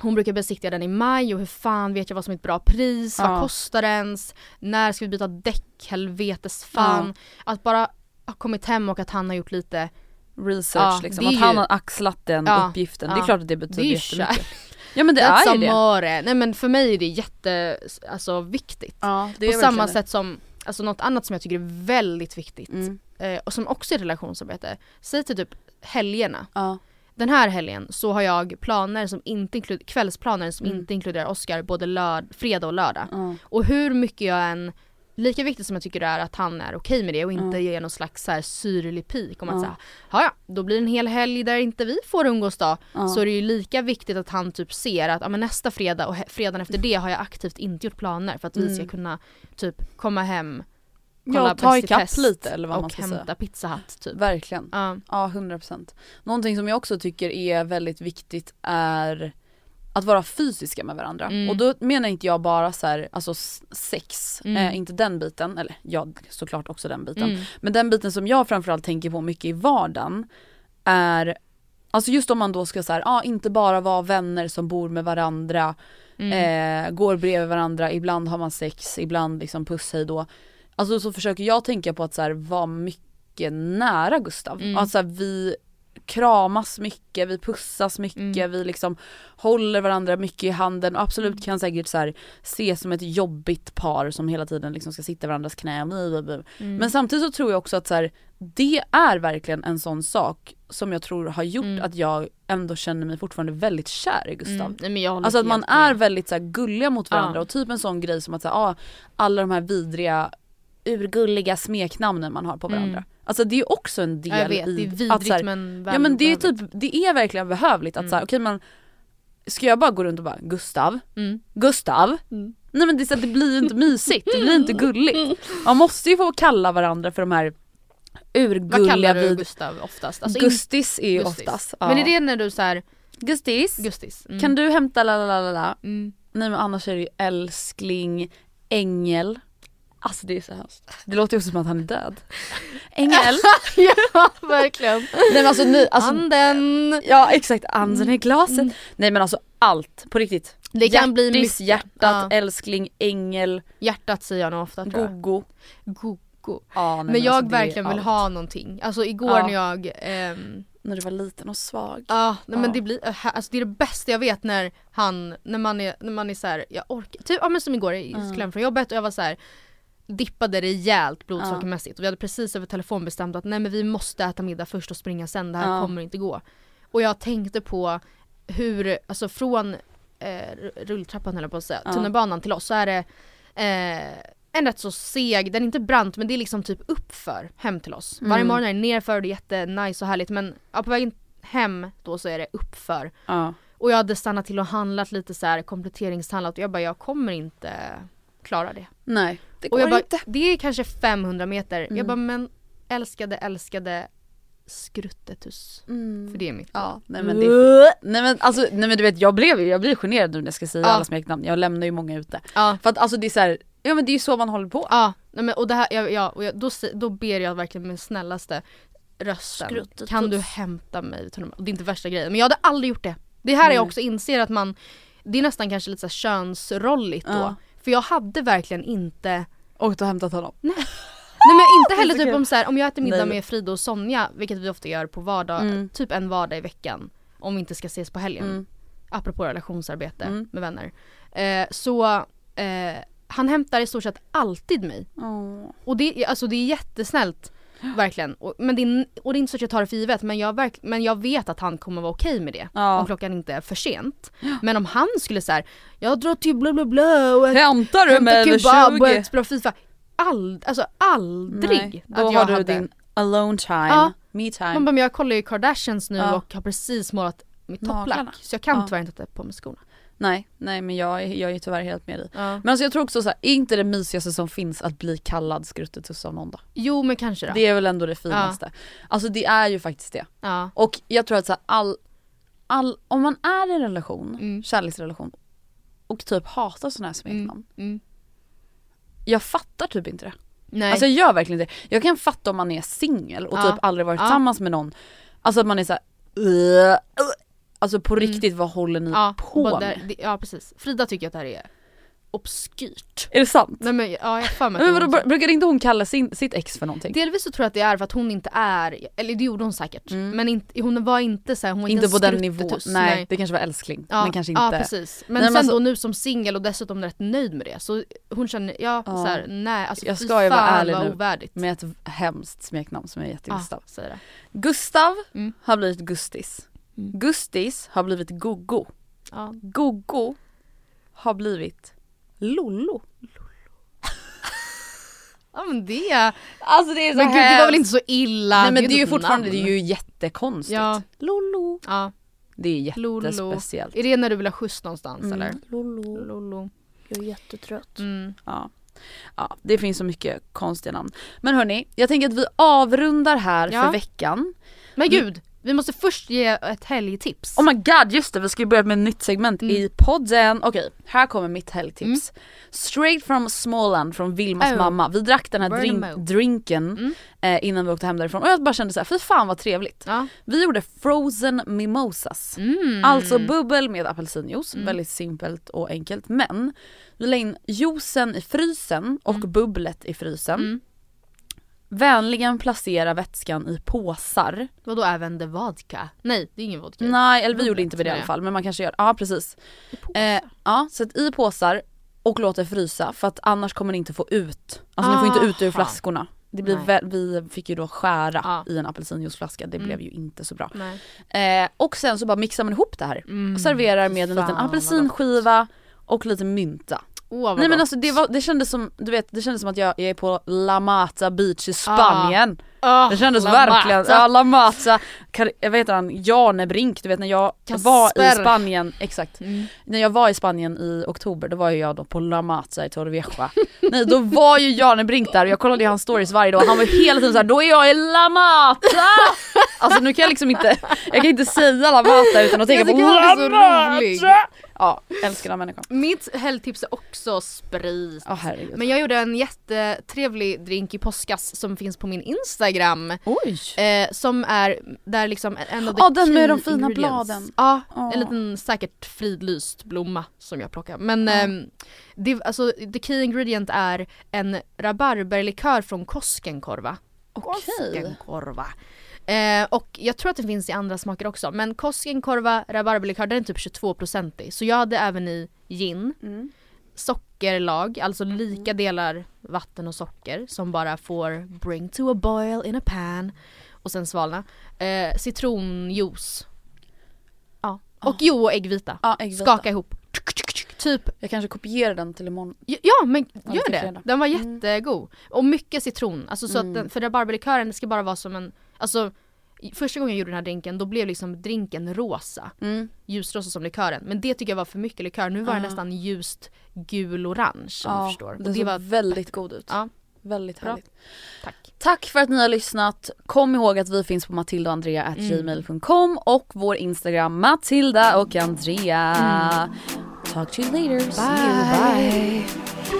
hon brukar besiktiga den i maj och hur fan vet jag vad som är ett bra pris, Ja. vad kostar den ens, när ska vi byta däck, helvetes fan. Att bara ha kommit hem och att han har gjort lite, Research Ja, liksom, det att han ju- har axlat den Ja, uppgiften. Det ja. är klart att det det betyder är ju jättemycket. Ja men det är ju det. Nej men för mig är det jätte, alltså viktigt. Ja, det På samma sätt som, alltså något annat som jag tycker är väldigt viktigt det. Mm. eh, och som också är relationsarbete. Säg till typ helgerna. Ja. Den här helgen så har jag planer som inte inkluderar, kvällsplaner som Mm. inte inkluderar Oscar både lörd, fredag och lördag. Ja. Och hur mycket jag än, lika viktigt som jag tycker det är att han är okej med det och inte Ja. ger någon slags så här syrlig pik om att säga ja då blir det en hel helg där inte vi får umgås då. Så är det ju lika viktigt att han typ ser att ja, men nästa fredag och fredagen efter det har jag aktivt inte gjort planer för att vi ska Mm. kunna typ komma hem, Ja, ta Bäst i ikapp test lite eller vad och man ska hämta säga. Pizza Hut typ. Verkligen. Ja. Ja, 100%. Någonting som jag också tycker är väldigt viktigt är att vara fysiska med varandra. Mm. Och då menar inte jag bara så här, alltså sex, Mm. eh, inte den biten, eller ja såklart också den biten. Mm. Men den biten som jag framförallt tänker på mycket i vardagen är Alltså just om man då ska säga, ah, inte bara vara vänner som bor med varandra, Mm. eh, går bredvid varandra, ibland har man sex, ibland liksom puss hej då. Alltså så försöker jag tänka på att så här, vara mycket nära Gustav. Mm. Alltså vi kramas mycket, vi pussas mycket, Mm. vi liksom håller varandra mycket i handen och absolut kan säkert så här, ses som ett jobbigt par som hela tiden liksom ska sitta i varandras knä. Mm. Men samtidigt så tror jag också att så här, det är verkligen en sån sak som jag tror har gjort Mm. att jag ändå känner mig fortfarande väldigt kär i Gustav. Mm. Alltså att man med. är väldigt så här, gulliga mot varandra Ja. och typ en sån grej som att säga, ah, alla de här vidriga urgulliga smeknamnen man har på varandra. Mm. Alltså det är också en del Ja, jag vet, i det är vidrigt att så här, men Ja men det är typ, det är verkligen behövligt att Mm. säga okej men Ska jag bara gå runt och bara Gustav, Mm. Gustav? Mm. Nej men det, så att det blir ju inte mysigt, det blir inte [laughs] gulligt. Man måste ju få kalla varandra för de här Vad urgulliga kallar du vid... Gustav oftast? Alltså, Gustis är ju Gustis. oftast. Ja. Men är det när du såhär, Gustis? Gustis? Mm. Kan du hämta la la la la la? Mm. Nej men annars är det ju älskling, ängel. Alltså det är så hemskt. Det låter ju också som att han är död. [laughs] Ängel. [laughs] ja verkligen. Nej men alltså, ni, alltså Anden. Ja exakt, anden i glaset. Nej men alltså allt, på riktigt. Det kan bli Hjärtis, mycket. hjärtat, Ja. älskling, ängel, Hjärtat säger jag nog ofta tror jag. gogo. Gogo. Ja, nej, Men jag alltså, verkligen vill allt. ha någonting. Alltså igår Ja. när jag ehm, När du var liten och svag. Ja, nej men Ja. det blir, äh, alltså det är det bästa jag vet när han, när man är, när man är så här, jag orkar, typ ja men som igår, jag skulle hem från jobbet och jag var så här dippade rejält blodsockermässigt och vi hade precis över telefon bestämt att nej men vi måste äta middag först och springa sen, det här kommer inte gå. Och jag tänkte på hur, alltså från eh, rulltrappan höll jag på att säga, tunnelbanan till oss så är det eh, en rätt så seg, den är inte brant men det är liksom typ uppför hem till oss. Varje Mm. morgon är det nerför och det är jättenice och härligt men ja, på vägen hem då så är det uppför. Ja. Och jag hade stannat till och handlat lite så här kompletteringshandlat och jag bara jag kommer inte klara det. Nej, det går Och jag bara, inte. det är kanske 500 meter. Mm. Jag bara men älskade älskade skruttetus. Mm. För det är mitt. Ja, nej men, det är, nej men alltså, nej men du vet jag blev jag blir generad nu när jag ska säga Ja. alla smeknamn, jag lämnar ju många ute. Ja. För att alltså det är så här, ja men det är ju så man håller på. Ja, nej men, och det här, ja, ja, och jag, då, då ber jag verkligen med snällaste rösten. Skruttetus. Kan du hämta mig? Och det är inte värsta grejen men jag hade aldrig gjort det. Det här Nej. jag också inser att man, det är nästan kanske lite så könsrolligt då. Ja. För jag hade verkligen inte Åkt och hämtat honom. Nej men inte [laughs] heller typ om, så här, om jag äter middag Nej. med Frida och Sonja, vilket vi ofta gör på vardag, Mm. typ en vardag i veckan. Om vi inte ska ses på helgen. Mm. Apropå relationsarbete Mm. med vänner. Eh, så eh, han hämtar i stort sett alltid mig. Åh. Och det, alltså det är jättesnällt. Verkligen. Och, men det är, och det är inte så att jag tar det för givet men jag, verk, men jag vet att han kommer vara okej med det. Ja. Om klockan inte är för sent. Men om han skulle säga jag drar till bla bla bla och Hämtar du mig över kebab och 20? ett spela FIFA. Ald, alltså aldrig Nej, då att jag har du hade. din alone time, Ja. me time. Man bara, men jag kollar ju Kardashians nu Ja. och har precis målat mitt topplack. Så jag kan Ja. tyvärr inte ta på mig skorna. Nej, nej men jag, jag är tyvärr helt med dig. Ja. Men alltså jag tror också så här, är inte det mysigaste som finns att bli kallad skruttetuss av någon då? Jo men kanske då. Det är väl ändå det finaste. Alltså det är ju faktiskt det. Ja. Och jag tror att så här, all, all, om man är i en relation, Mm. kärleksrelation och typ hatar sådana här smeknamn. Mm. Jag fattar typ inte det. Nej. Alltså jag gör verkligen inte det. Jag kan fatta om man är singel och Ja. typ aldrig varit Ja. tillsammans med någon. Alltså att man är såhär. Alltså på riktigt vad håller ni Mm. ja, på både- med? det- ja precis. Frida tycker att det här är obskyrt. Är det sant? Nej men ja, jag för mig Men vadå, hon- br- brukar inte hon kalla sin, sitt ex för någonting? Delvis så tror jag att det är för att hon inte är, eller det gjorde hon säkert, men inte, hon var inte så här, hon var inte, inte på en den nivån. skruttetuss, Nej, det kanske var älskling. Ja, men kanske inte. ja precis. Men Nej, men sen alltså- då nu som singel och dessutom rätt nöjd med det så hon känner, ja, Ja. så här, nej alltså Jag ska ju vara ärlig nu. ovärdigt. Med ett hemskt smeknamn som jag gett till Ja, Gustav. säg det. Gustav Mm. har blivit Gustis. Gustis har blivit Gogo. Ja. Gogo har blivit Lollo. [laughs] ja men det, Alltså det är så men gud det var väl inte så illa? Nej men det är ju ett fortfarande, namn. det är ju jättekonstigt. Ja. Lollo. Ja, Det är jättespeciellt. Är det när du vill ha skjuts någonstans Mm. eller? Lollo. Lollo. Jag är jättetrött. Mm. Ja. ja, det finns så mycket konstiga namn. Men hörni, jag tänker att vi avrundar här Ja. för veckan. Men gud, vi måste först ge ett helgtips. Oh my god just det, vi ska ju börja med ett nytt segment Mm. i podden. Okej, här kommer mitt helgtips. Straight from Småland från Vilmas Oh. mamma. Vi drack den här drink, drinken Mm. eh, innan vi åkte hem därifrån och jag bara kände så här, fy fan vad trevligt. Ja. Vi gjorde frozen mimosas. Mm. Alltså bubbel med apelsinjuice, väldigt simpelt och enkelt. Men vi la in juicen i frysen och bubblet i frysen. Vänligen placera vätskan i påsar. Vadå även the vodka? Nej det är ingen vodka. Nej, eller vi gjorde inte med det i alla fall men man kanske gör, ja precis. Eh, ja, sätt i påsar och låt det frysa för att annars kommer ni inte få ut, alltså ni får inte ut ur Aha. flaskorna. Det blir Nej. vä- vi fick ju då skära Ja. i en apelsinjuiceflaska, det Mm. blev ju inte så bra. Eh, och sen så bara mixar man ihop det här Mm. och serverar med en fan, liten apelsinskiva och lite mynta. Vad Nej men gott. alltså det, var, det kändes som, du vet det kändes som att jag, jag är på La Mata beach i Spanien. Ah, Det kändes La verkligen, Mata. ja La Mata, jag vet han, Janebrink, du vet när jag var i Kasper. Spanien, exakt. Mm. När jag var i Spanien i oktober då var ju jag då på La Mata i Torrevieja. Nej då var ju Janebrink där och jag kollade ju hans stories varje dag han var hela tiden såhär då är jag i La Mata! Alltså nu kan jag liksom inte, jag kan inte säga La Mata utan att tänka på La. Mata! Ja, älskar den människan. Mitt helgtips är också sprit. Herregud. Men jag gjorde en jättetrevlig drink i påskas som finns på min instagram. Oj! Eh, som är där liksom en av the Ja, den med de fina bladen. Ja, Ja. en liten säkert fridlyst blomma som jag plockar. Men ehm, det, alltså, the key ingredient är en rabarberlikör från Koskenkorva. Okej. Koskenkorva. Eh, och jag tror att det finns i andra smaker också men Koskenkorva rabarberlikör den är typ 22% så jag hade även i gin, Mm. sockerlag, alltså lika delar vatten och socker som bara får bring to a boil in a pan och sen svalna. Eh, citronjuice. Ja. Och jo, och äggvita. Ja, äggvita. Skaka ihop. Typ, Jag kanske kopierar den till imorgon. ja men gör det. Den var Mm. jättegod. Och mycket citron. Alltså så Mm. att den, för rabarberlikören ska bara vara som en, alltså första gången jag gjorde den här drinken då blev liksom drinken rosa. Mm. Ljusrosa som likören. Men det tycker jag var för mycket likör. Nu var den Ja. nästan ljust gul-orange om du förstår. Den det såg var väldigt god ut. Ja. Väldigt Bra. härligt. Tack. Tack för att ni har lyssnat. Kom ihåg att vi finns på matildaandrea.gmail.com och vår Instagram Matilda och Andrea. Talk to you later. See you. Bye.